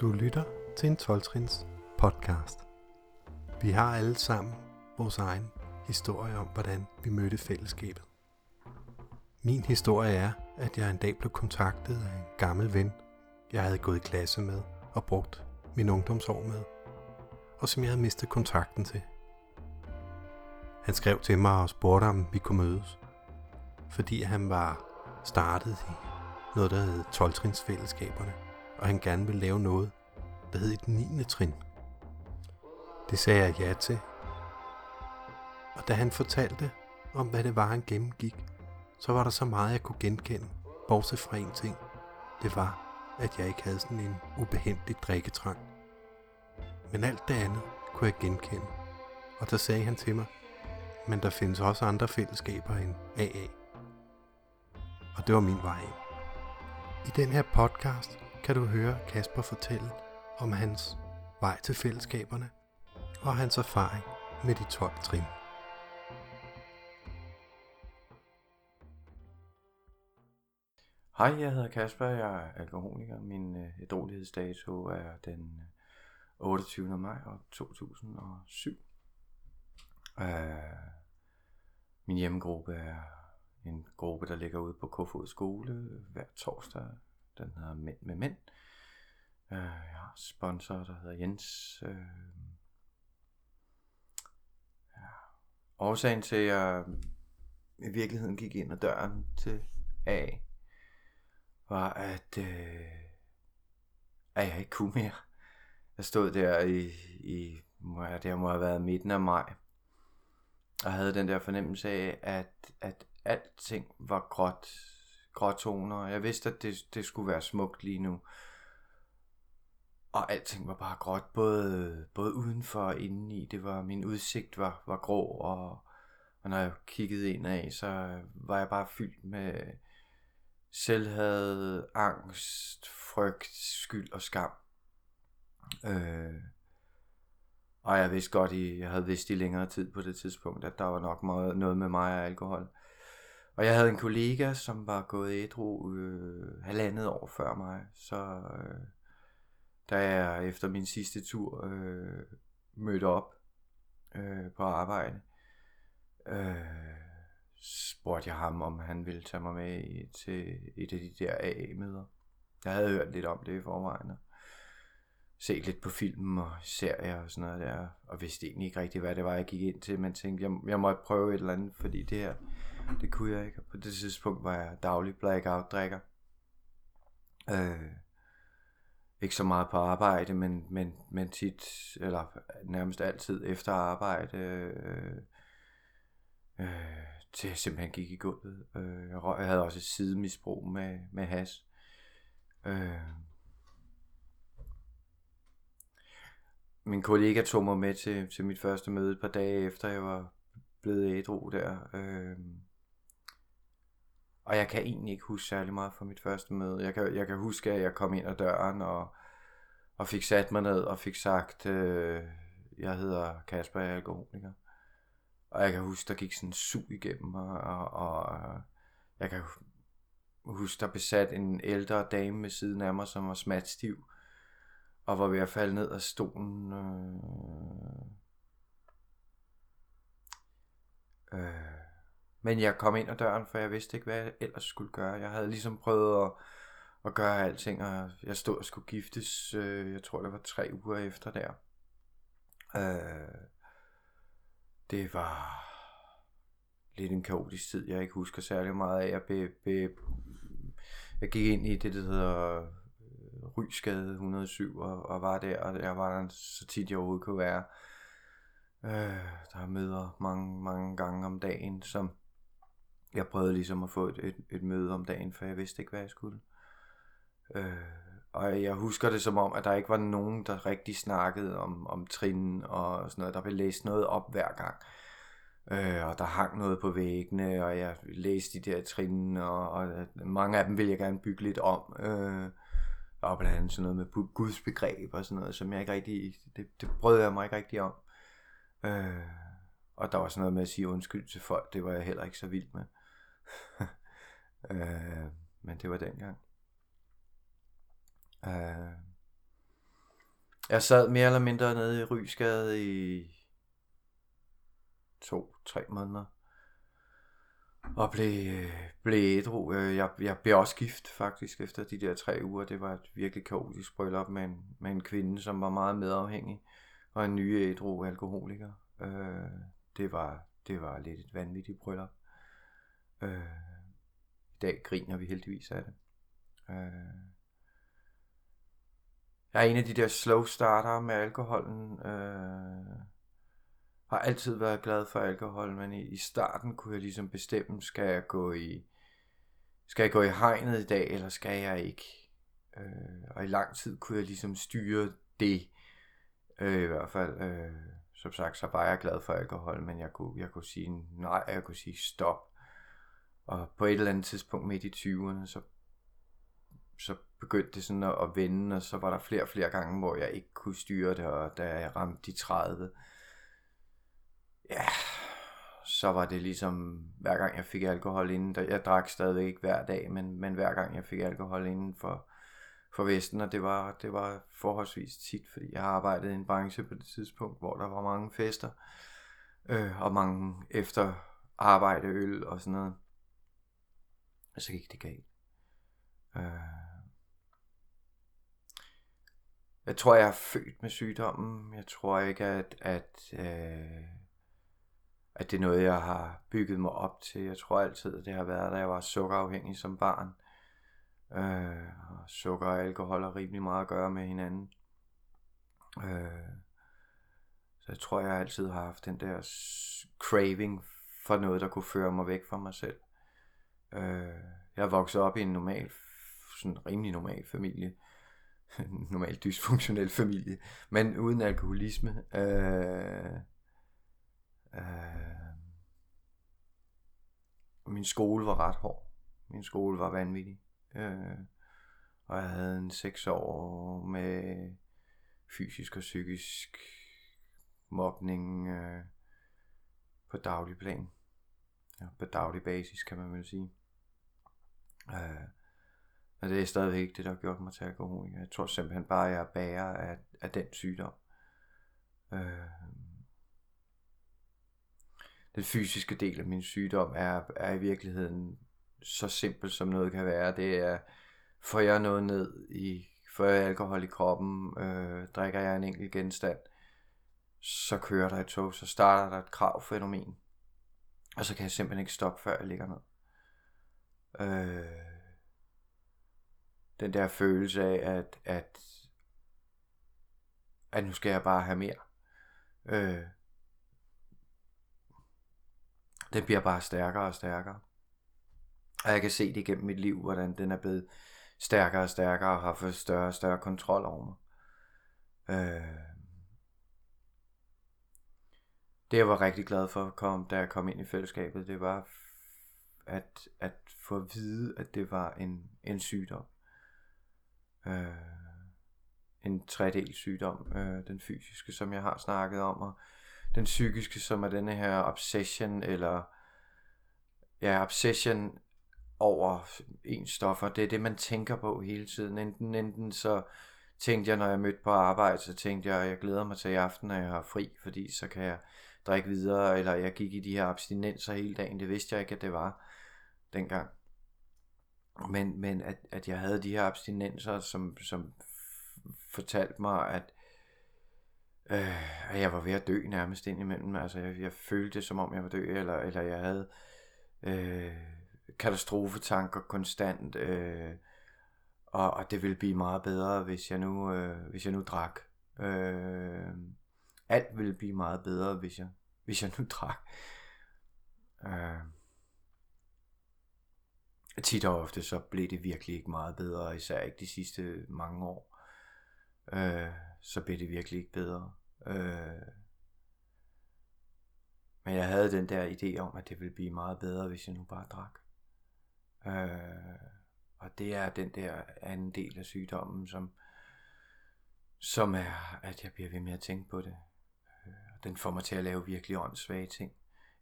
Du lytter til en 12-trins podcast. Vi har alle sammen vores egen historie om, hvordan vi mødte fællesskabet. Min historie er, at jeg en dag blev kontaktet af en gammel ven, jeg havde gået i klasse med og brugt min ungdomsår med, og som jeg havde mistet kontakten til. Han skrev til mig og spurgte, om vi kunne mødes, fordi han var startet i noget, der hed 12-trins fællesskaberne og han gerne ville lave noget, der hed et 9. trin. Det sagde jeg ja til. Og da han fortalte om, hvad det var, han gennemgik, så var der så meget, jeg kunne genkende, bortset fra en ting. Det var, at jeg ikke havde sådan en ubehændelig drikketrang. Men alt det andet kunne jeg genkende. Og der sagde han til mig, men der findes også andre fællesskaber end AA. Og det var min vej ind. I den her podcast kan du høre Kasper fortælle om hans vej til fællesskaberne og hans erfaring med de 12 trin. Hej, jeg hedder Kasper, jeg er alkoholiker. Min øh, ædrolighedsdato er den øh, 28. maj 2007. Uh, øh, min hjemmegruppe er en gruppe, der ligger ude på Kofod skole hver torsdag den hedder Mænd med Mænd. Øh, jeg har sponsor, der hedder Jens. Øh, ja. Årsagen til, at jeg i virkeligheden gik ind ad døren til A, var, at, øh, at jeg ikke kunne mere. Jeg stod der i, i må jeg, det må have været midten af maj, og havde den der fornemmelse af, at, at alting var gråt gråtoner. Jeg vidste, at det, det skulle være smukt lige nu. Og alting var bare gråt, både, både udenfor og indeni. Det var, min udsigt var, var grå, og, og når jeg kiggede ind af, så var jeg bare fyldt med selvhad, angst, frygt, skyld og skam. Øh, og jeg vidste godt, jeg havde vidst i længere tid på det tidspunkt, at der var nok meget, noget med mig og alkohol. Og jeg havde en kollega, som var gået ædru øh, halvandet år før mig, så øh, da jeg efter min sidste tur øh, mødte op øh, på arbejde, øh, spurgte jeg ham, om han ville tage mig med i, til et af de der AA-møder. Jeg havde hørt lidt om det i forvejen, og set lidt på film og serier og sådan noget der, og vidste egentlig ikke rigtig, hvad det var, jeg gik ind til, men tænkte, jeg, jeg måtte prøve et eller andet, fordi det her, det kunne jeg ikke. På det tidspunkt var jeg daglig blackout-drikker. Øh, ikke så meget på arbejde, men, men, men tit, eller nærmest altid efter arbejde, øh, øh, til jeg simpelthen gik i gulvet. Øh, jeg, jeg havde også et sidemisbrug med, med has. Øh, min kollega tog mig med til, til mit første møde et par dage efter jeg var blevet ædru der. Øh, og jeg kan egentlig ikke huske særlig meget fra mit første møde. Jeg kan, jeg kan huske, at jeg kom ind ad døren og, og fik sat mig ned og fik sagt, øh, jeg hedder Kasper, jeg er alkoholiker. Og jeg kan huske, der gik sådan en sug igennem mig, og, og øh, jeg kan huske, der besat en ældre dame ved siden af mig, som var smatstiv, og var ved at falde ned af stolen. Øh, øh, men jeg kom ind ad døren, for jeg vidste ikke, hvad jeg ellers skulle gøre. Jeg havde ligesom prøvet at, at gøre alting, og jeg stod og skulle giftes, øh, jeg tror det var tre uger efter der. Øh, det var lidt en kaotisk tid, jeg ikke husker særlig meget af. Jeg, be, be, jeg gik ind i det, der hedder øh, Rysgade 107, og, og var der, og jeg var der så tit jeg overhovedet kunne være. Øh, der er møder mange, mange gange om dagen, som jeg prøvede ligesom at få et, et, et møde om dagen, for jeg vidste ikke, hvad jeg skulle. Øh, og jeg husker det som om, at der ikke var nogen, der rigtig snakkede om, om trin og sådan noget. Der blev læst noget op hver gang. Øh, og der hang noget på væggene, og jeg læste de der trin, og, og mange af dem ville jeg gerne bygge lidt om. Øh, og blandt andet sådan noget med Guds begreb og sådan noget, som jeg ikke rigtig, det, det brød jeg mig ikke rigtig om. Øh, og der var sådan noget med at sige undskyld til folk, det var jeg heller ikke så vild med. øh, men det var dengang. Øh, Jeg sad mere eller mindre nede i Rysgade i to-tre måneder. Og blev, blev ædru. Øh, jeg, jeg blev også gift faktisk efter de der tre uger. Det var et virkelig kaotisk bryllup med en, med en kvinde, som var meget medafhængig. Og en ny ædru alkoholiker. Øh, det, var, det var lidt et vanvittigt bryllup. Øh, I dag griner vi heldigvis af det. Øh, jeg er en af de der slow starter med alkoholen. Øh, har altid været glad for alkohol, men i, i starten kunne jeg ligesom bestemme, skal jeg gå i skal jeg gå i hegnet i dag, eller skal jeg ikke? Øh, og i lang tid kunne jeg ligesom styre det. Øh, I hvert fald, øh, som sagt, så var jeg glad for alkohol, men jeg kunne, jeg kunne sige nej, jeg kunne sige stop. Og på et eller andet tidspunkt midt i 20'erne, så, så begyndte det sådan at, at vende, og så var der flere og flere gange, hvor jeg ikke kunne styre det, og da jeg ramte de 30, ja, så var det ligesom, hver gang jeg fik alkohol inden, der, jeg drak stadigvæk ikke hver dag, men, men hver gang jeg fik alkohol inden for, for Vesten, og det var, det var forholdsvis tit, fordi jeg arbejdede i en branche på det tidspunkt, hvor der var mange fester, øh, og mange efter arbejde, øl og sådan noget. Og så gik det galt. Øh, jeg tror, jeg er født med sygdommen. Jeg tror ikke, at, at, øh, at det er noget, jeg har bygget mig op til. Jeg tror altid, at det har været, da jeg var sukkerafhængig som barn. Øh, og sukker og alkohol har rimelig meget at gøre med hinanden. Øh, så jeg tror, jeg altid har haft den der craving for noget, der kunne føre mig væk fra mig selv. Øh, jeg er vokset op i en normal, sådan rimelig normal familie. En normal dysfunktionel familie, men uden alkoholisme. Øh, øh, min skole var ret hård. Min skole var vanvittig. Øh, og jeg havde en seks år med fysisk og psykisk mobning øh, på daglig plan. Ja, på daglig basis, kan man vel sige. Øh, og det er stadigvæk ikke det, der har gjort mig til alkoholiker. Jeg tror simpelthen bare, at jeg er bærer af, af den sygdom. Øh, den fysiske del af min sygdom er, er i virkeligheden så simpelt som noget kan være. Det er, får jeg noget ned i, får jeg alkohol i kroppen, øh, drikker jeg en enkelt genstand, så kører der et tog, så starter der et kravfænomen. Og så kan jeg simpelthen ikke stoppe, før jeg ligger ned. Øh, den der følelse af, at, at, at nu skal jeg bare have mere. Øh, den bliver bare stærkere og stærkere. Og jeg kan se det igennem mit liv, hvordan den er blevet stærkere og stærkere og har fået større og større kontrol over mig. Øh, det jeg var rigtig glad for, kom, da jeg kom ind i fællesskabet, det var at, at få at vide, at det var en, en sygdom. Øh, en tredel sygdom. Øh, den fysiske, som jeg har snakket om, og den psykiske, som er denne her obsession, eller ja, obsession over en stoffer. Det er det, man tænker på hele tiden. Enten, enten så tænkte jeg, når jeg mødte på arbejde, så tænkte jeg, at jeg glæder mig til i aften, når jeg har fri, fordi så kan jeg drikke videre, eller jeg gik i de her abstinenser hele dagen. Det vidste jeg ikke, at det var dengang. Men, men at, at jeg havde de her abstinenser, som, som fortalte mig, at, øh, at jeg var ved at dø nærmest indimellem. Altså jeg, jeg følte det, som om jeg var død, eller, eller jeg havde øh, katastrofetanker konstant. Øh, og, og det ville blive meget bedre, hvis jeg nu, øh, hvis jeg nu drak. Øh, alt ville blive meget bedre, hvis jeg, hvis jeg nu drak. Øh, tit og ofte så blev det virkelig ikke meget bedre, især ikke de sidste mange år. Øh, så blev det virkelig ikke bedre. Øh, men jeg havde den der idé om, at det ville blive meget bedre, hvis jeg nu bare drak. Øh, og det er den der anden del af sygdommen, som, som er, at jeg bliver ved med at tænke på det. Øh, den får mig til at lave virkelig åndssvage ting.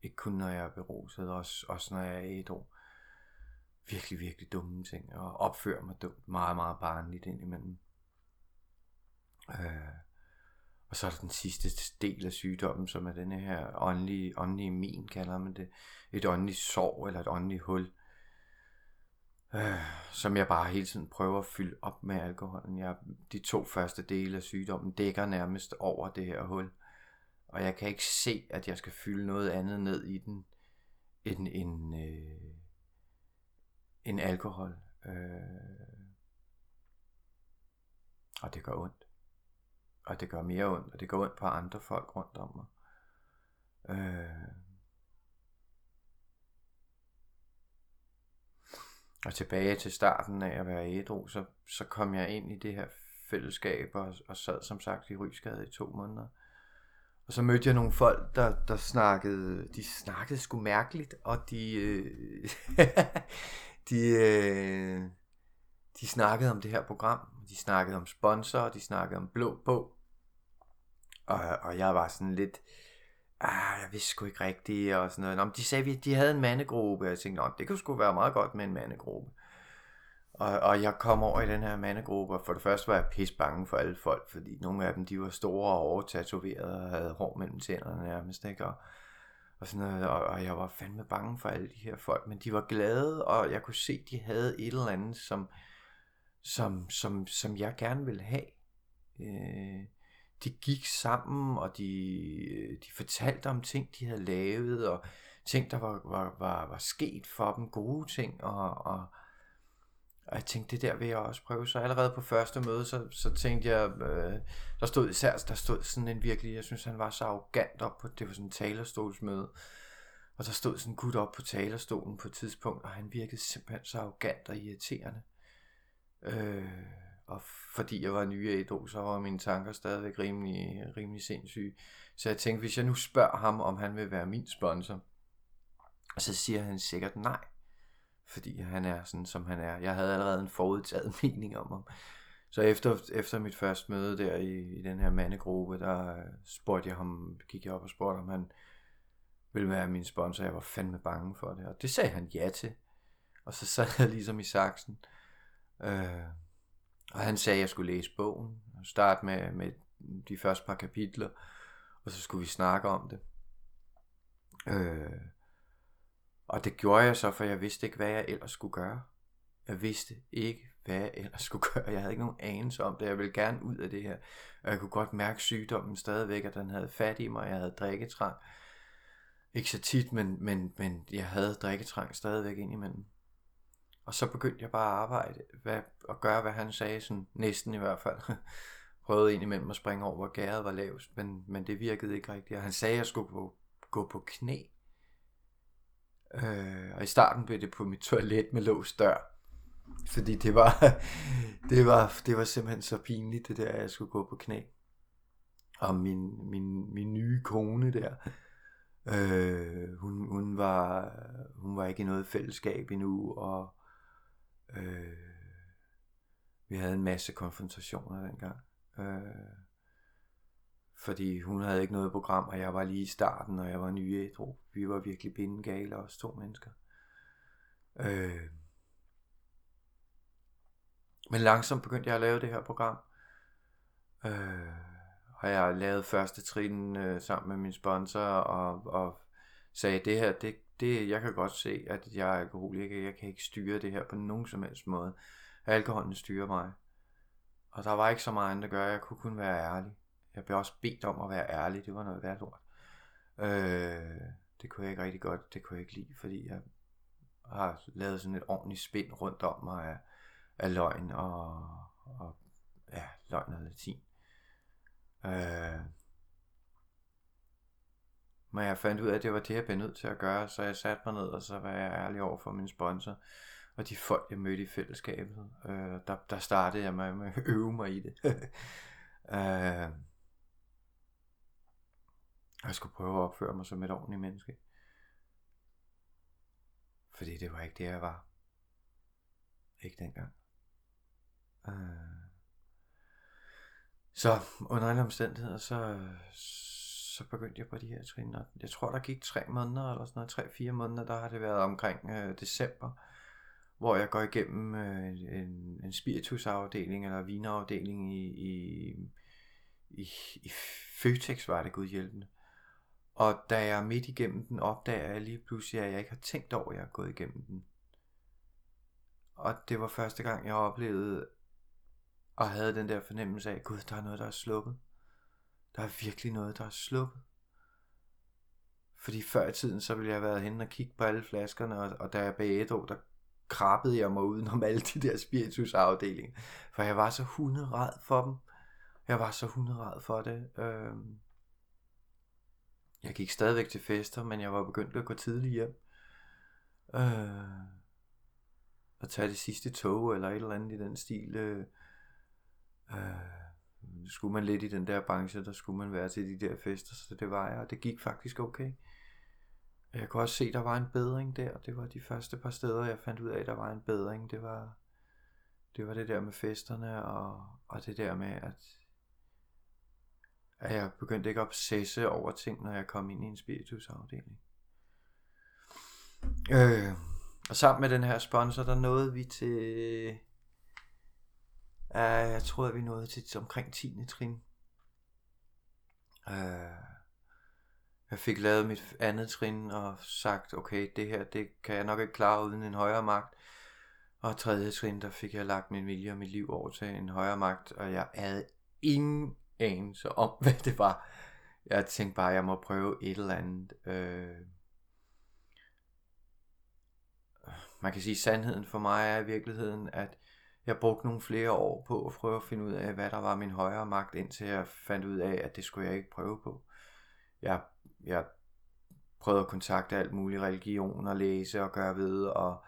Ikke kun når jeg er beruset, også, også når jeg er ædru. Virkelig, virkelig dumme ting. Og opfører mig dumt, meget, meget barnligt indimellem. Øh, Og så er der den sidste del af sygdommen, som er den her åndelige, åndelige min, kalder man det. Et åndeligt sår eller et åndeligt hul. Øh, som jeg bare hele tiden prøver at fylde op med alkoholen. Jeg, de to første dele af sygdommen dækker nærmest over det her hul. Og jeg kan ikke se, at jeg skal fylde noget andet ned i den, end, end, øh, end alkohol. Øh, og det gør ondt. Og det gør mere ondt, og det gør ondt på andre folk rundt om mig. Øh, og tilbage til starten af at være ædru, så, så kom jeg ind i det her fællesskab og, og sad som sagt i Rysgade i to måneder. Og så mødte jeg nogle folk, der, der snakkede, de snakkede sgu mærkeligt, og de, øh, de, øh, de snakkede om det her program, de snakkede om sponsorer, de snakkede om blå bog, og, og jeg var sådan lidt, ah, jeg vidste sgu ikke rigtigt, og sådan noget. Nå, de sagde, at de havde en mandegruppe, og jeg tænkte, Nå, det kunne sgu være meget godt med en mandegruppe. Og, og jeg kom over i den her mandegruppe, og for det første var jeg pis bange for alle folk, fordi nogle af dem, de var store og overtatoverede og havde hår mellem tænderne nærmest, ikke? Og, og sådan noget, og, og jeg var fandme bange for alle de her folk, men de var glade, og jeg kunne se, de havde et eller andet, som, som, som, som jeg gerne ville have. Øh, de gik sammen, og de, de fortalte om ting, de havde lavet, og ting, der var, var, var, var sket for dem, gode ting, og, og, og jeg tænkte, det der vil jeg også prøve. Så allerede på første møde, så, så tænkte jeg, øh, der stod især, der stod sådan en virkelig, jeg synes han var så arrogant op på, det var sådan en talerstolsmøde. Og der stod sådan en gut op på talerstolen på et tidspunkt, og han virkede simpelthen så arrogant og irriterende. Øh, og fordi jeg var ny ædru, så var mine tanker stadigvæk rimelig, rimelig sindssyge. Så jeg tænkte, hvis jeg nu spørger ham, om han vil være min sponsor, så siger han sikkert nej. Fordi han er sådan, som han er. Jeg havde allerede en forudtaget mening om ham. Så efter, efter mit første møde der i, i den her mandegruppe, der øh, spurgte jeg ham, gik jeg op og spurgte, om han ville være min sponsor. Jeg var fandme bange for det. Og det sagde han ja til. Og så sad jeg ligesom i saksen. Øh, og han sagde, at jeg skulle læse bogen, og starte med, med de første par kapitler, og så skulle vi snakke om det. Øh, og det gjorde jeg så, for jeg vidste ikke, hvad jeg ellers skulle gøre. Jeg vidste ikke, hvad jeg ellers skulle gøre. Jeg havde ikke nogen anelse om det. Jeg ville gerne ud af det her. Og jeg kunne godt mærke sygdommen stadigvæk, at den havde fat i mig. Jeg havde drikketrang. Ikke så tit, men, men, men jeg havde drikketrang stadigvæk ind imellem. Og så begyndte jeg bare at arbejde hvad, og gøre, hvad han sagde, sådan næsten i hvert fald. Prøvede ind imellem at springe over, hvor gæret var lavest, men, men det virkede ikke rigtigt. Og han sagde, at jeg skulle gå, gå på knæ. Øh, og i starten blev det på mit toilet med låst dør. Fordi det var, det var, det var simpelthen så pinligt, det der, at jeg skulle gå på knæ. Og min, min, min nye kone der, øh, hun, hun, var, hun var ikke i noget fællesskab endnu, og Øh, vi havde en masse konfrontationer dengang. Øh, fordi hun havde ikke noget program, og jeg var lige i starten, og jeg var ny ædru. Vi var virkelig bindegale, os to mennesker. Øh, men langsomt begyndte jeg at lave det her program. Øh, og jeg lavede første trin øh, sammen med min sponsor, og, og sagde, det her, det, det, jeg kan godt se, at jeg er alkoholiker. Jeg kan ikke styre det her på nogen som helst måde. Alkoholen styrer mig. Og der var ikke så meget andet at gøre. Jeg kunne kun være ærlig. Jeg blev også bedt om at være ærlig. Det var noget værd ord. Øh, det kunne jeg ikke rigtig godt. Det kunne jeg ikke lide, fordi jeg har lavet sådan et ordentligt spind rundt om mig af, af løgn og, og ja, løgn og latin. Øh, men jeg fandt ud af, at det var det, jeg blev nødt til at gøre, så jeg satte mig ned, og så var jeg ærlig over for min sponsor, og de folk, jeg mødte i fællesskabet. Øh, der, der startede jeg med, med at øve mig i det. øh, jeg skulle prøve at opføre mig som et ordentligt menneske. Fordi det var ikke det, jeg var. Ikke dengang. Øh. Så under alle omstændigheder, så, så begyndte jeg på de her trin, og jeg tror, der gik tre måneder, eller sådan noget, tre-fire måneder, der har det været omkring øh, december, hvor jeg går igennem øh, en, en spiritusafdeling, eller vinafdeling i, i, i, i Føtex var det gud hjælpende. Og da jeg midt igennem den, opdager jeg lige pludselig, at jeg ikke har tænkt over, at jeg er gået igennem den. Og det var første gang, jeg oplevede og havde den der fornemmelse af, gud, der er noget, der er sluppet. Der er virkelig noget, der er sluppet. Fordi før i tiden, så ville jeg have været henne og kigge på alle flaskerne, og, og da jeg bag et år, der krabbede jeg mig udenom alle de der spiritusafdelinger. For jeg var så hunderad for dem. Jeg var så hunderad for det. Øhm. Jeg gik stadigvæk til fester, men jeg var begyndt at gå tidligt hjem. Øh. Og tage det sidste tog, eller et eller andet i den stil. Øh. Øh. Skulle man lidt i den der branche, der skulle man være til de der fester, så det var jeg, og det gik faktisk okay. Jeg kunne også se, at der var en bedring der. Det var de første par steder, jeg fandt ud af, at der var en bedring. Det var det, var det der med festerne, og, og det der med, at, at jeg begyndte ikke at obsesse over ting, når jeg kom ind i en spiritusafdeling. Øh, og sammen med den her sponsor, der nåede vi til... Uh, jeg tror, at vi nåede til omkring 10. trin. Uh, jeg fik lavet mit andet trin og sagt, okay, det her, det kan jeg nok ikke klare uden en højere magt. Og tredje trin, der fik jeg lagt min vilje og mit liv over til en højere magt, og jeg havde ingen anelse om, hvad det var. Jeg tænkte bare, at jeg må prøve et eller andet. Øh... Man kan sige, at sandheden for mig er i virkeligheden, at jeg brugte nogle flere år på at prøve at finde ud af, hvad der var min højere magt, indtil jeg fandt ud af, at det skulle jeg ikke prøve på. Jeg jeg prøvede at kontakte alt muligt religion og læse og gøre ved og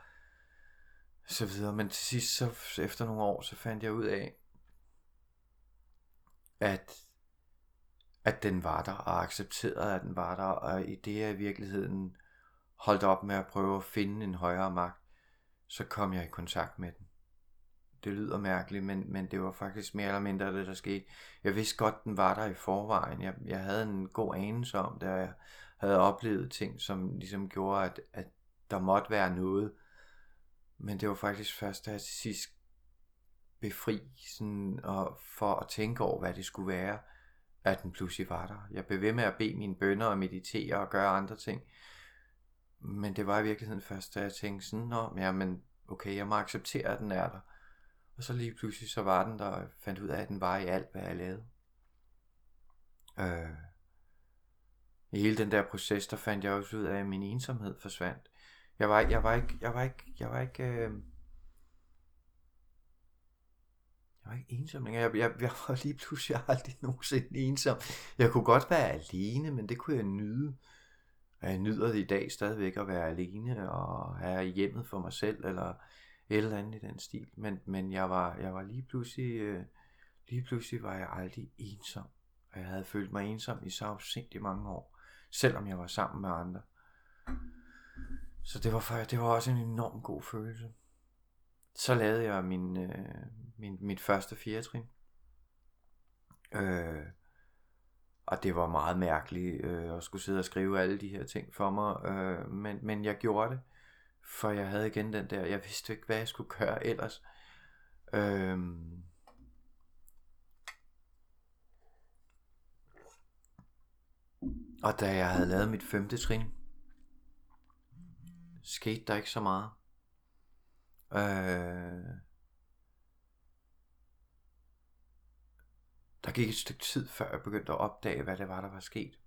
så videre. Men til sidst, så efter nogle år, så fandt jeg ud af, at, at den var der, og accepterede, at den var der, og i det jeg i virkeligheden holdt op med at prøve at finde en højere magt, så kom jeg i kontakt med den. Det lyder mærkeligt, men, men det var faktisk mere eller mindre det, der skete. Jeg vidste godt, den var der i forvejen. Jeg, jeg havde en god anelse om det, og jeg havde oplevet ting, som ligesom gjorde, at, at der måtte være noget. Men det var faktisk først, da jeg til sidst befri sådan, og for at tænke over, hvad det skulle være, at den pludselig var der. Jeg blev ved med at bede mine bønder og meditere og gøre andre ting. Men det var i virkeligheden først, da jeg tænkte sådan, Nå, jamen, okay, jeg må acceptere, at den er der. Og så lige pludselig så var den der, og fandt ud af, at den var i alt, hvad jeg lavede. Øh. I hele den der proces, der fandt jeg også ud af, at min ensomhed forsvandt. Jeg var, jeg var ikke, jeg var ikke, jeg var ikke, øh, jeg var ikke ensom længere. Jeg, jeg, jeg var lige pludselig aldrig nogensinde ensom. Jeg kunne godt være alene, men det kunne jeg nyde. Og jeg nyder det i dag stadigvæk at være alene og have hjemmet for mig selv, eller et eller andet i den stil. Men, men jeg, var, jeg var lige pludselig, øh, lige pludselig var jeg aldrig ensom. Og jeg havde følt mig ensom i så afsindig mange år. Selvom jeg var sammen med andre. Så det var, det var også en enorm god følelse. Så lavede jeg min, øh, min, mit første fjerdetrin. Øh, og det var meget mærkeligt øh, at skulle sidde og skrive alle de her ting for mig. Øh, men, men jeg gjorde det. For jeg havde igen den der, jeg vidste ikke, hvad jeg skulle gøre ellers. Øh, og da jeg havde lavet mit femte trin, skete der ikke så meget. Øh, der gik et stykke tid, før jeg begyndte at opdage, hvad det var, der var sket.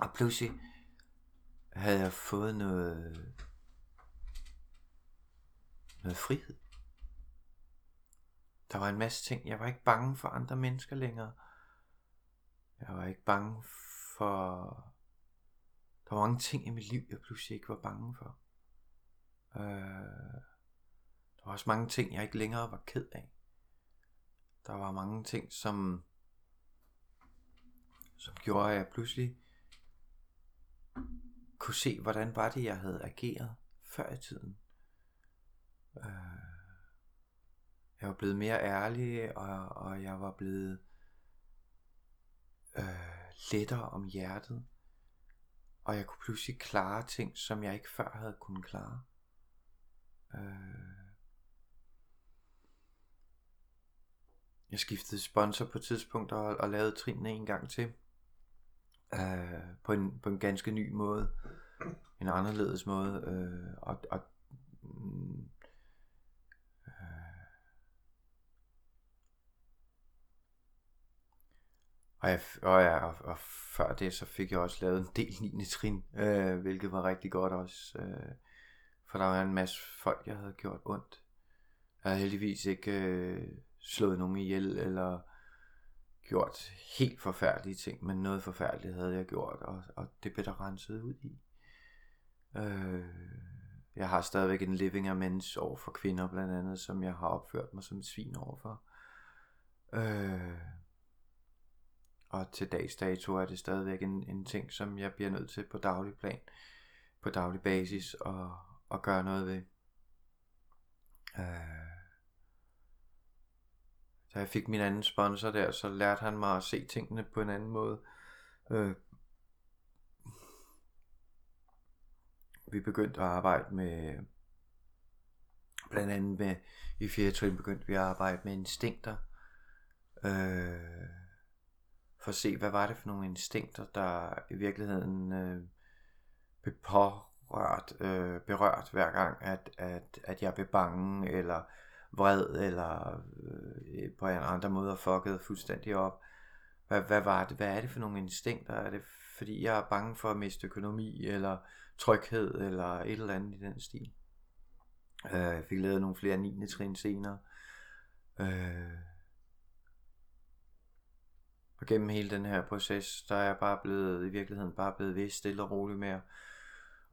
Og pludselig havde jeg fået noget noget frihed. Der var en masse ting. Jeg var ikke bange for andre mennesker længere. Jeg var ikke bange for... Der var mange ting i mit liv, jeg pludselig ikke var bange for. Øh... Der var også mange ting, jeg ikke længere var ked af. Der var mange ting, som, som gjorde, at jeg pludselig kunne se, hvordan var det, jeg havde ageret før i tiden. Øh, jeg var blevet mere ærlig, og, og jeg var blevet øh, lettere om hjertet. Og jeg kunne pludselig klare ting, som jeg ikke før havde kunnet klare. Øh, jeg skiftede sponsor på et tidspunkt og, og lavede trinene en gang til. Øh, på, en, på en ganske ny måde. En anderledes måde. Øh, og, og øh, Og, jeg, og, jeg, og, og før det, så fik jeg også lavet en del 9. trin, øh, hvilket var rigtig godt også. Øh, for der var en masse folk, jeg havde gjort ondt. Jeg havde heldigvis ikke øh, slået nogen ihjel, eller gjort helt forfærdelige ting, men noget forfærdeligt havde jeg gjort, og, og det blev der renset ud i. Øh, jeg har stadigvæk en living mens over for kvinder blandt andet, som jeg har opført mig som et svin overfor. Øh, og til dags dato er det stadigvæk en, en ting, som jeg bliver nødt til på daglig plan, på daglig basis, og, at gøre noget ved. Øh, da jeg fik min anden sponsor der, så lærte han mig at se tingene på en anden måde. Øh, vi begyndte at arbejde med, blandt andet med, i 4. trin begyndte vi at arbejde med instinkter. Øh, for at se, hvad var det for nogle instinkter, der i virkeligheden øh, blev rørt, øh, berørt hver gang, at, at, at jeg blev bange, eller vred, eller øh, på en andre måde fucket fuldstændig op. Hvad, hvad var det? Hvad er det for nogle instinkter? Er det fordi jeg er bange for at miste økonomi, eller tryghed, eller et eller andet i den stil? Øh, jeg fik lavet nogle flere 9. trin senere. Øh, og gennem hele den her proces, der er jeg bare blevet, i virkeligheden bare blevet ved stille og roligt med at,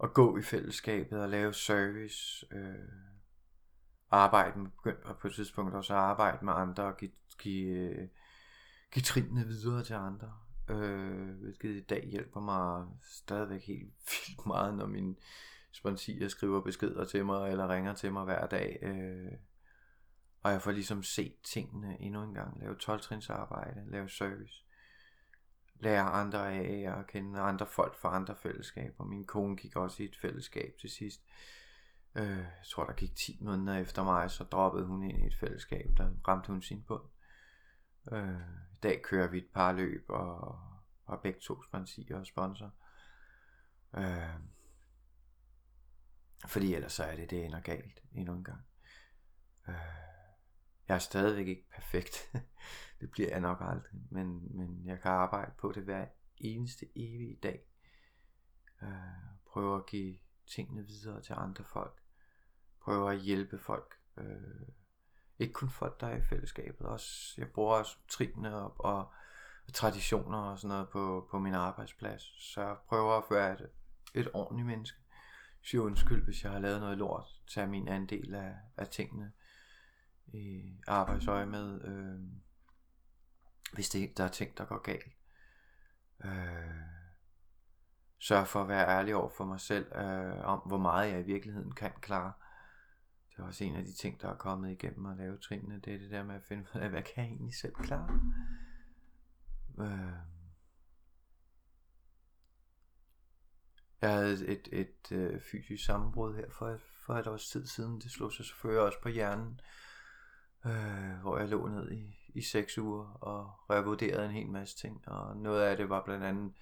at gå i fællesskabet og lave service. Øh, arbejde med, begyndte på et tidspunkt også at arbejde med andre og give, give, øh, give trinene videre til andre. Øh, hvilket i dag hjælper mig stadigvæk helt vildt meget, når min sponsier skriver beskeder til mig eller ringer til mig hver dag. Øh, og jeg får ligesom set tingene endnu en gang. Lave 12 trins arbejde, lave service. Lære andre af og kende andre folk fra andre fællesskaber. Min kone gik også i et fællesskab til sidst. Øh, jeg tror der gik 10 måneder efter mig, så droppede hun ind i et fællesskab, der ramte hun sin bund. Øh, I dag kører vi et par løb og har begge to sponsorer og sponsor. Øh, fordi ellers så er det, det ender galt endnu en gang. Øh, jeg er stadigvæk ikke perfekt. det bliver jeg nok aldrig. Men, men jeg kan arbejde på det hver eneste evige dag. Øh, prøve at give tingene videre til andre folk. Prøve at hjælpe folk. Øh, ikke kun folk, der er i fællesskabet. Også, jeg bruger også trinene og, og, og traditioner og sådan noget på, på min arbejdsplads. Så jeg prøver at være et, et ordentligt menneske. Sige undskyld, hvis jeg har lavet noget lort. Tag min andel af, af tingene i arbejdsøje med, øh, hvis det, der er ting, der går galt. Øh, sørg for at være ærlig over for mig selv, øh, om hvor meget jeg i virkeligheden kan klare. Det er også en af de ting, der er kommet igennem at lave trinene, det er det der med at finde ud af, hvad kan jeg egentlig selv klare. Øh, jeg havde et, et, et øh, fysisk sammenbrud her for, for et års tid siden. Det slog sig selvfølgelig også på hjernen øh, hvor jeg lå ned i, i seks uger og revurderede en hel masse ting. Og noget af det var blandt andet,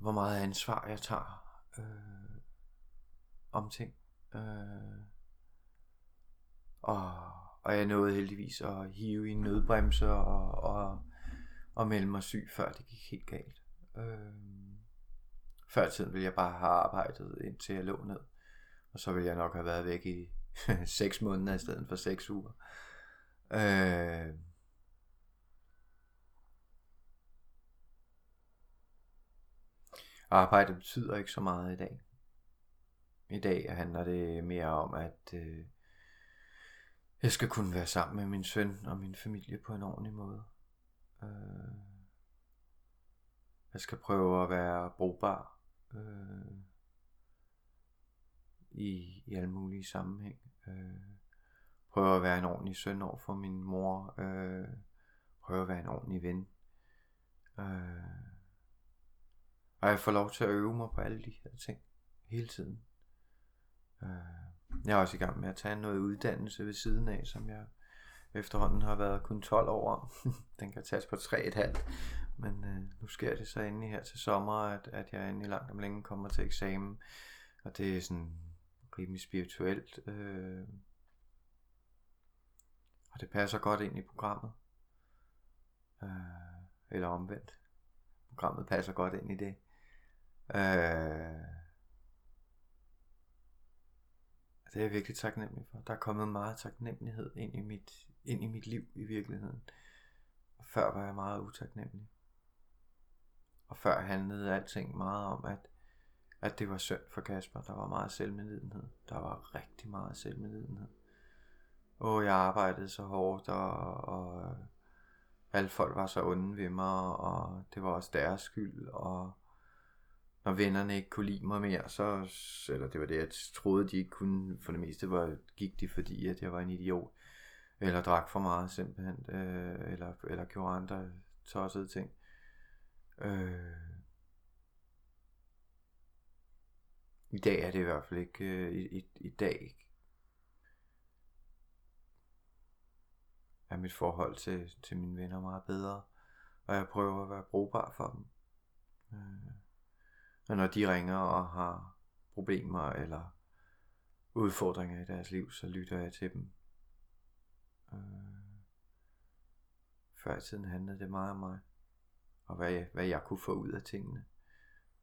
hvor meget ansvar jeg tager øh, om ting. Øh, og, og jeg nåede heldigvis at hive i en nødbremse og, og, og melde mig syg, før det gik helt galt. Øh, før tiden ville jeg bare have arbejdet indtil jeg lå ned. Og så ville jeg nok have været væk i 6 måneder i stedet for 6 uger. Øh, Øh, arbejde betyder ikke så meget i dag. I dag handler det mere om, at øh, jeg skal kunne være sammen med min søn og min familie på en ordentlig måde. Øh, jeg skal prøve at være brugbar øh, i, i alle mulige sammenhæng. Øh, prøver at være en ordentlig søn over for min mor, øh, prøver at være en ordentlig ven. Øh, og jeg får lov til at øve mig på alle de her ting, hele tiden. Øh, jeg er også i gang med at tage noget uddannelse ved siden af, som jeg efterhånden har været kun 12 år. Den kan tages på 3,5. Men øh, nu sker det så endelig her til sommer, at, at jeg endelig langt om længe kommer til eksamen. Og det er sådan rimelig spirituelt. Øh, og det passer godt ind i programmet. Øh, eller omvendt. Programmet passer godt ind i det. Øh, det er jeg virkelig taknemmelig for. Der er kommet meget taknemmelighed ind i mit, ind i mit liv i virkeligheden. Og før var jeg meget utaknemmelig. Og før handlede alting meget om, at, at det var synd for Kasper. Der var meget selvmedlidenhed. Der var rigtig meget selvmedlidenhed. Og jeg arbejdede så hårdt, og, og øh, alle folk var så onde ved mig, og det var også deres skyld, og når vennerne ikke kunne lide mig mere, så, eller det var det, jeg troede, de ikke kunne, for det meste var, gik de fordi, at jeg var en idiot, eller drak for meget simpelthen, øh, eller, eller gjorde andre tossede ting. Øh, I dag er det i hvert fald ikke, øh, i, i, i dag er mit forhold til, til mine venner meget bedre, og jeg prøver at være brugbar for dem. Øh, og når de ringer og har problemer eller udfordringer i deres liv, så lytter jeg til dem. Øh, før i tiden handlede det meget om mig, og hvad jeg, hvad jeg kunne få ud af tingene.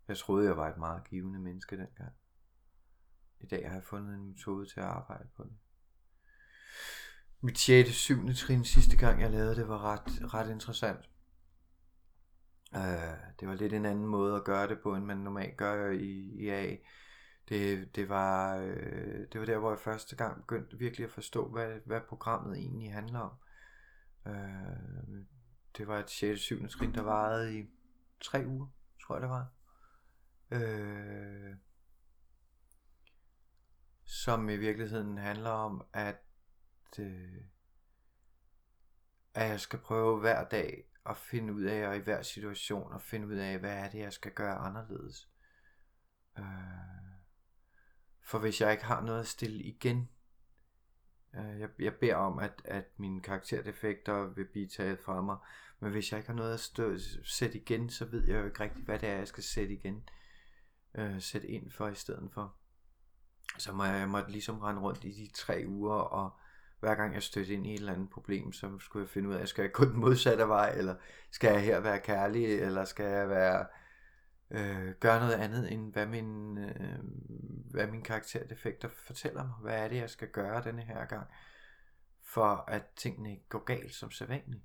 Jeg troede, jeg var et meget givende menneske dengang. I dag har jeg fundet en metode til at arbejde på det. Mit 6. 7. trin sidste gang jeg lavede det var ret, ret interessant. Øh, det var lidt en anden måde at gøre det på, end man normalt gør i, i A. Det, det, var, øh, det var der, hvor jeg første gang begyndte virkelig at forstå, hvad, hvad programmet egentlig handler om. Øh, det var et 6. 7. trin, der varede i tre uger, tror jeg det var. Øh, som i virkeligheden handler om, at, øh, at jeg skal prøve hver dag at finde ud af, og i hver situation, at finde ud af, hvad er det, jeg skal gøre anderledes. Øh, for hvis jeg ikke har noget at stille igen, øh, jeg, jeg beder om, at, at mine karakterdefekter vil blive taget fra mig, men hvis jeg ikke har noget at stå, sætte igen, så ved jeg jo ikke rigtigt, hvad det er, jeg skal sætte igen. Øh, sætte ind for i stedet for. Så må jeg, jeg måtte ligesom rende rundt i de tre uger og hver gang jeg stødte ind i et eller andet problem, så skulle jeg finde ud af, skal jeg gå den modsatte vej, eller skal jeg her være kærlig, eller skal jeg være øh, gøre noget andet, end hvad min, øh, hvad min karakterdefekter fortæller mig. Hvad er det, jeg skal gøre denne her gang, for at tingene ikke går galt som sædvanligt.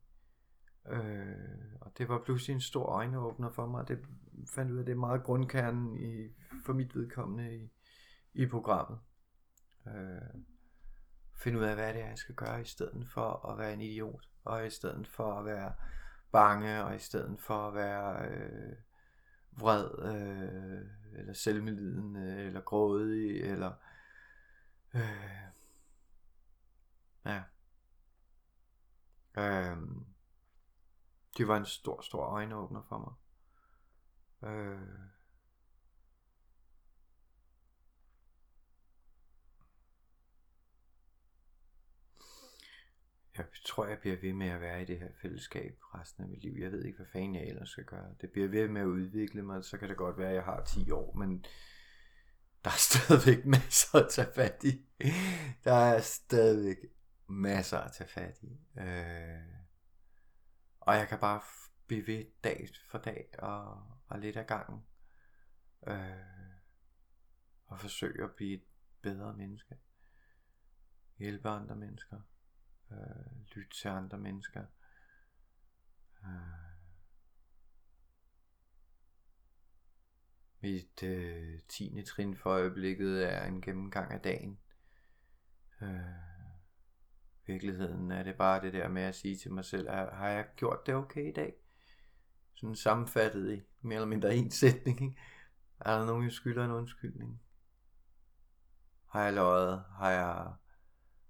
Øh, og det var pludselig en stor øjenåbner for mig, det fandt ud af, det er meget grundkernen i, for mit vedkommende i, i programmet. Øh, finde ud af, hvad det er, jeg skal gøre, i stedet for at være en idiot, og i stedet for at være bange, og i stedet for at være øh, vred, øh, eller selvmedlidende, eller grådig, eller øh, ja. Øh, det var en stor, stor øjenåbner for mig. Øh, jeg tror, jeg bliver ved med at være i det her fællesskab resten af mit liv. Jeg ved ikke, hvad fanden jeg ellers skal gøre. Det bliver ved med at udvikle mig, så kan det godt være, at jeg har 10 år, men der er stadigvæk masser at tage fat i. Der er stadigvæk masser at tage fat i. Øh, og jeg kan bare blive ved dag for dag og, og lidt af gangen. Øh, og forsøge at blive et bedre menneske. Hjælpe andre mennesker øh, lytte til andre mennesker. Øh, mit øh, tiende trin for øjeblikket er en gennemgang af dagen. Øh, virkeligheden er det bare det der med at sige til mig selv, har jeg gjort det okay i dag? Sådan sammenfattet i mere eller mindre en sætning. Ikke? Er der nogen, jeg skylder en undskyldning? Har jeg løjet? Har jeg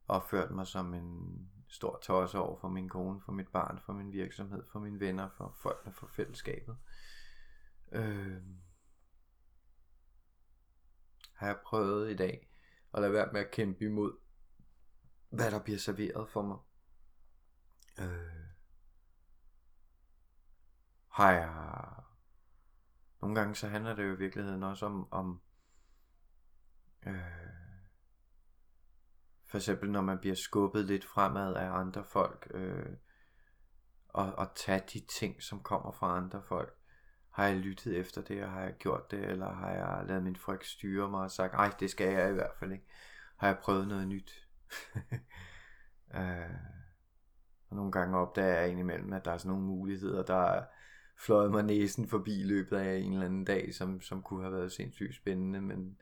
opført mig som en stor tosse over for min kone, for mit barn, for min virksomhed, for mine venner, for folkene, for fællesskabet. Øh, har jeg prøvet i dag at lade være med at kæmpe imod, hvad der bliver serveret for mig. øh, har jeg nogle gange så handler det jo i virkeligheden også om, om øh, for eksempel når man bliver skubbet lidt fremad af andre folk, øh, og, og tage de ting, som kommer fra andre folk. Har jeg lyttet efter det, og har jeg gjort det, eller har jeg lavet min frygt styre mig og sagt, nej, det skal jeg i hvert fald ikke. Har jeg prøvet noget nyt? øh, og nogle gange opdager jeg indimellem, at der er sådan nogle muligheder, der fløj fløjet mig næsen forbi i løbet af en eller anden dag, som, som kunne have været sindssygt spændende, men,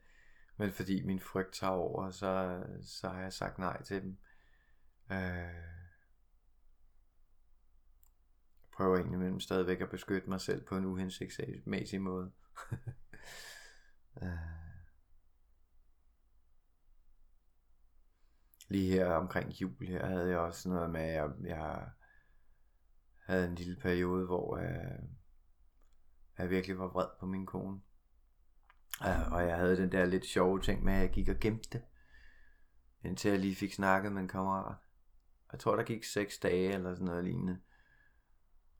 men fordi min frygt tager over, så, så har jeg sagt nej til dem. Øh, prøver egentlig mellem stadigvæk at beskytte mig selv på en uhensigtsmæssig måde. Øh. Lige her omkring jul her havde jeg også noget med, at jeg, jeg havde en lille periode, hvor jeg, øh, jeg virkelig var vred på min kone. Ja, og jeg havde den der lidt sjove ting med, at jeg gik og gemte det. Indtil jeg lige fik snakket med en kammerat. Jeg tror, der gik seks dage eller sådan noget lignende.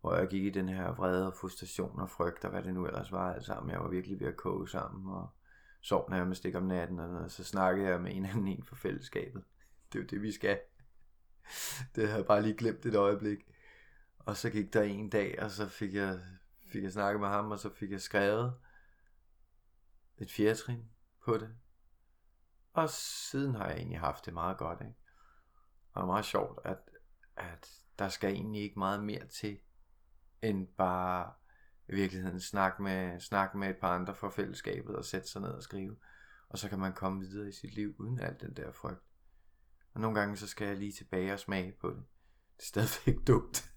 Hvor jeg gik i den her vrede og frustration og frygt og hvad det nu ellers var alt sammen. Jeg var virkelig ved at koge sammen og sov nærmest ikke om natten. Og så snakkede jeg med en anden en for fællesskabet. Det er jo det, vi skal. Det havde jeg bare lige glemt et øjeblik. Og så gik der en dag, og så fik jeg, fik jeg snakket med ham, og så fik jeg skrevet et fjerde trin på det. Og siden har jeg egentlig haft det meget godt, ikke? Og det er meget sjovt, at, at der skal egentlig ikke meget mere til, end bare i virkeligheden snakke med, snakke med et par andre fra fællesskabet og sætte sig ned og skrive. Og så kan man komme videre i sit liv uden alt den der frygt. Og nogle gange så skal jeg lige tilbage og smage på det. Det er stadigvæk dumt.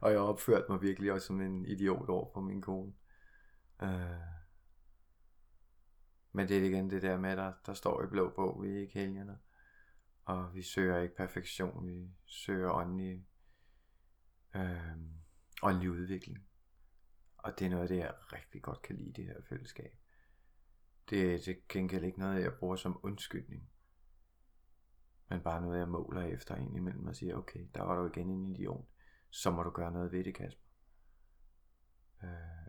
og jeg har opført mig virkelig også som en idiot over for min kone. Uh, men det er igen det der med, der, der står i blå bog, vi er ikke helgerne. Og vi søger ikke perfektion, vi søger åndelig, øh, åndelig udvikling. Og det er noget af det, jeg rigtig godt kan lide, det her fællesskab. Det er til gengæld ikke noget, jeg bruger som undskyldning. Men bare noget, jeg måler efter en imellem og siger, okay, der var du igen en idiot. Så må du gøre noget ved det, Kasper. Øh,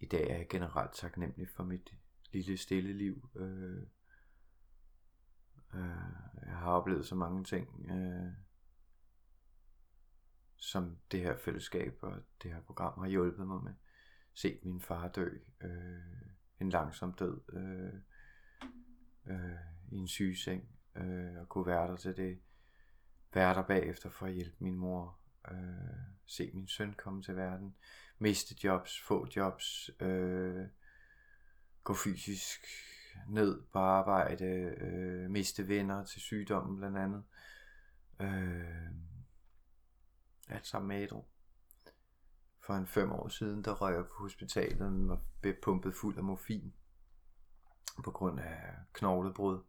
I dag er jeg generelt taknemmelig for mit lille stille liv. Øh, øh, jeg har oplevet så mange ting, øh, som det her fællesskab og det her program har hjulpet mig med. Set min far dø, øh, en langsom død, øh, øh, i en sygeseng, øh, og kunne være der til det. Være der bagefter for at hjælpe min mor, øh, se min søn komme til verden, miste jobs, få jobs, øh, gå fysisk ned på arbejde, øh, miste venner til sygdommen blandt andet. Øh, alt sammen med ædru. For en fem år siden, der røg jeg på hospitalet og blev pumpet fuld af morfin på grund af knoglebrud.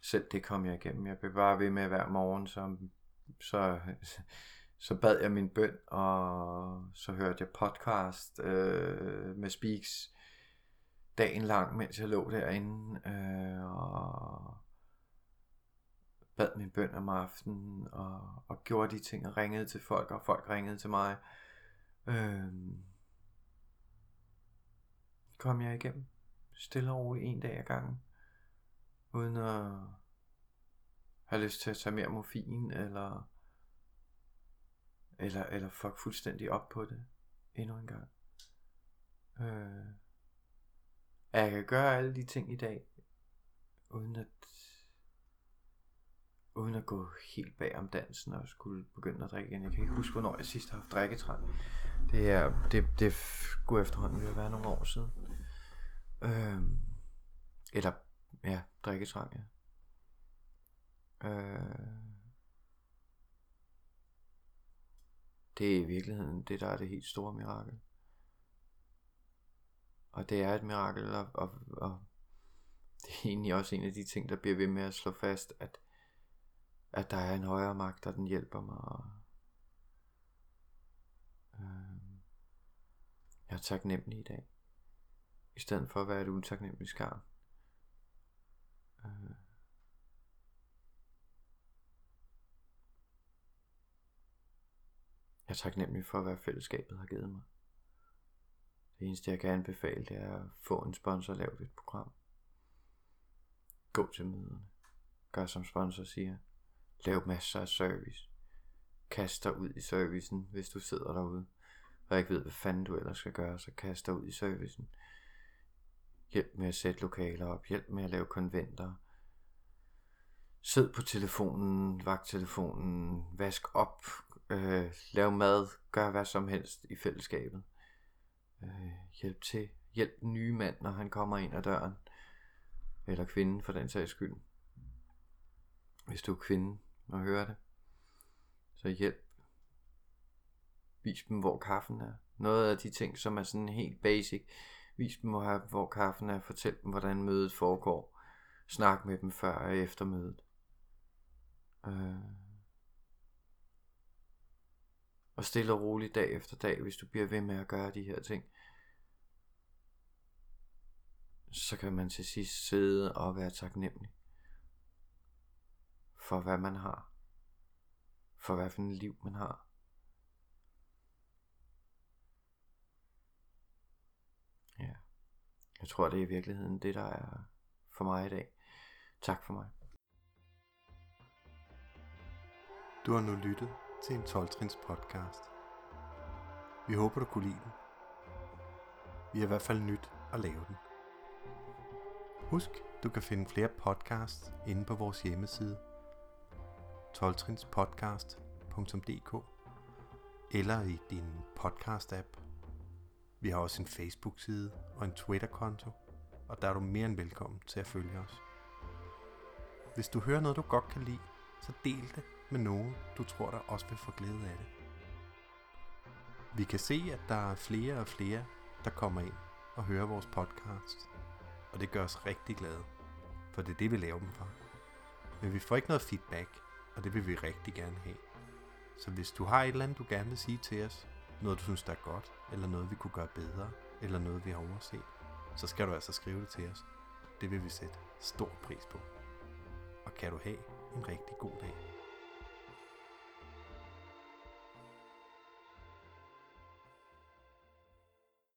Selv det kom jeg igennem. Jeg blev bare ved med hver morgen, så, så så bad jeg min bøn, og så hørte jeg podcast øh, med Speaks dagen lang, mens jeg lå derinde, øh, og bad min bøn om aftenen, og, og gjorde de ting, og ringede til folk, og folk ringede til mig. Øh, kom jeg igennem, stille og roligt, en dag ad gangen, uden at have lyst til at tage mere morfin, eller eller, eller fuck fuldstændig op på det endnu en gang. Øh, jeg kan gøre alle de ting i dag, uden at, uden at gå helt bag om dansen og skulle begynde at drikke igen. Jeg kan ikke huske, hvornår jeg sidst har haft drikketræ. Det er, det, det går efterhånden ville være nogle år siden. Øh, eller, ja, drikketrang, ja. Øh, Det er i virkeligheden det, der er det helt store mirakel. Og det er et mirakel, og, og, og det er egentlig også en af de ting, der bliver ved med at slå fast, at, at der er en højere magt, der den hjælper mig. Og, øh, jeg er taknemmelig i dag. I stedet for at være et utaknemmeligt skarn. Øh, Jeg er taknemmelig for, hvad fællesskabet har givet mig. Det eneste, jeg kan anbefale, det er at få en sponsor og lave et program. Gå til møderne. Gør som sponsor siger. Lav masser af service. Kast dig ud i servicen, hvis du sidder derude og ikke ved, hvad fanden du ellers skal gøre, så kast dig ud i servicen. Hjælp med at sætte lokaler op. Hjælp med at lave konventer. Sid på telefonen, vagt telefonen, vask op, øh, lave mad, gør hvad som helst i fællesskabet. Øh, hjælp til. Hjælp den nye mand, når han kommer ind ad døren. Eller kvinden for den sags skyld. Hvis du er kvinde og hører det. Så hjælp. Vis dem, hvor kaffen er. Noget af de ting, som er sådan helt basic. Vis dem, hvor kaffen er. Fortæl dem, hvordan mødet foregår. Snak med dem før og efter mødet. Øh. Og stille og roligt dag efter dag, hvis du bliver ved med at gøre de her ting, så kan man til sidst sidde og være taknemmelig for hvad man har. For hvad for et liv man har. Ja. Jeg tror, det er i virkeligheden det, der er for mig i dag. Tak for mig. Du har nu lyttet til en 12-trins podcast. Vi håber, du kunne lide den. Vi har i hvert fald nyt at lave den. Husk, du kan finde flere podcasts inde på vores hjemmeside 12trinspodcast.dk eller i din podcast-app. Vi har også en Facebook-side og en Twitter-konto, og der er du mere end velkommen til at følge os. Hvis du hører noget, du godt kan lide, så del det med nogen, du tror, der også vil få glæde af det. Vi kan se, at der er flere og flere, der kommer ind og hører vores podcast, og det gør os rigtig glade, for det er det, vi laver dem for. Men vi får ikke noget feedback, og det vil vi rigtig gerne have. Så hvis du har et eller andet, du gerne vil sige til os, noget du synes der er godt, eller noget vi kunne gøre bedre, eller noget vi har overset, så skal du altså skrive det til os. Det vil vi sætte stor pris på. Og kan du have en rigtig god dag.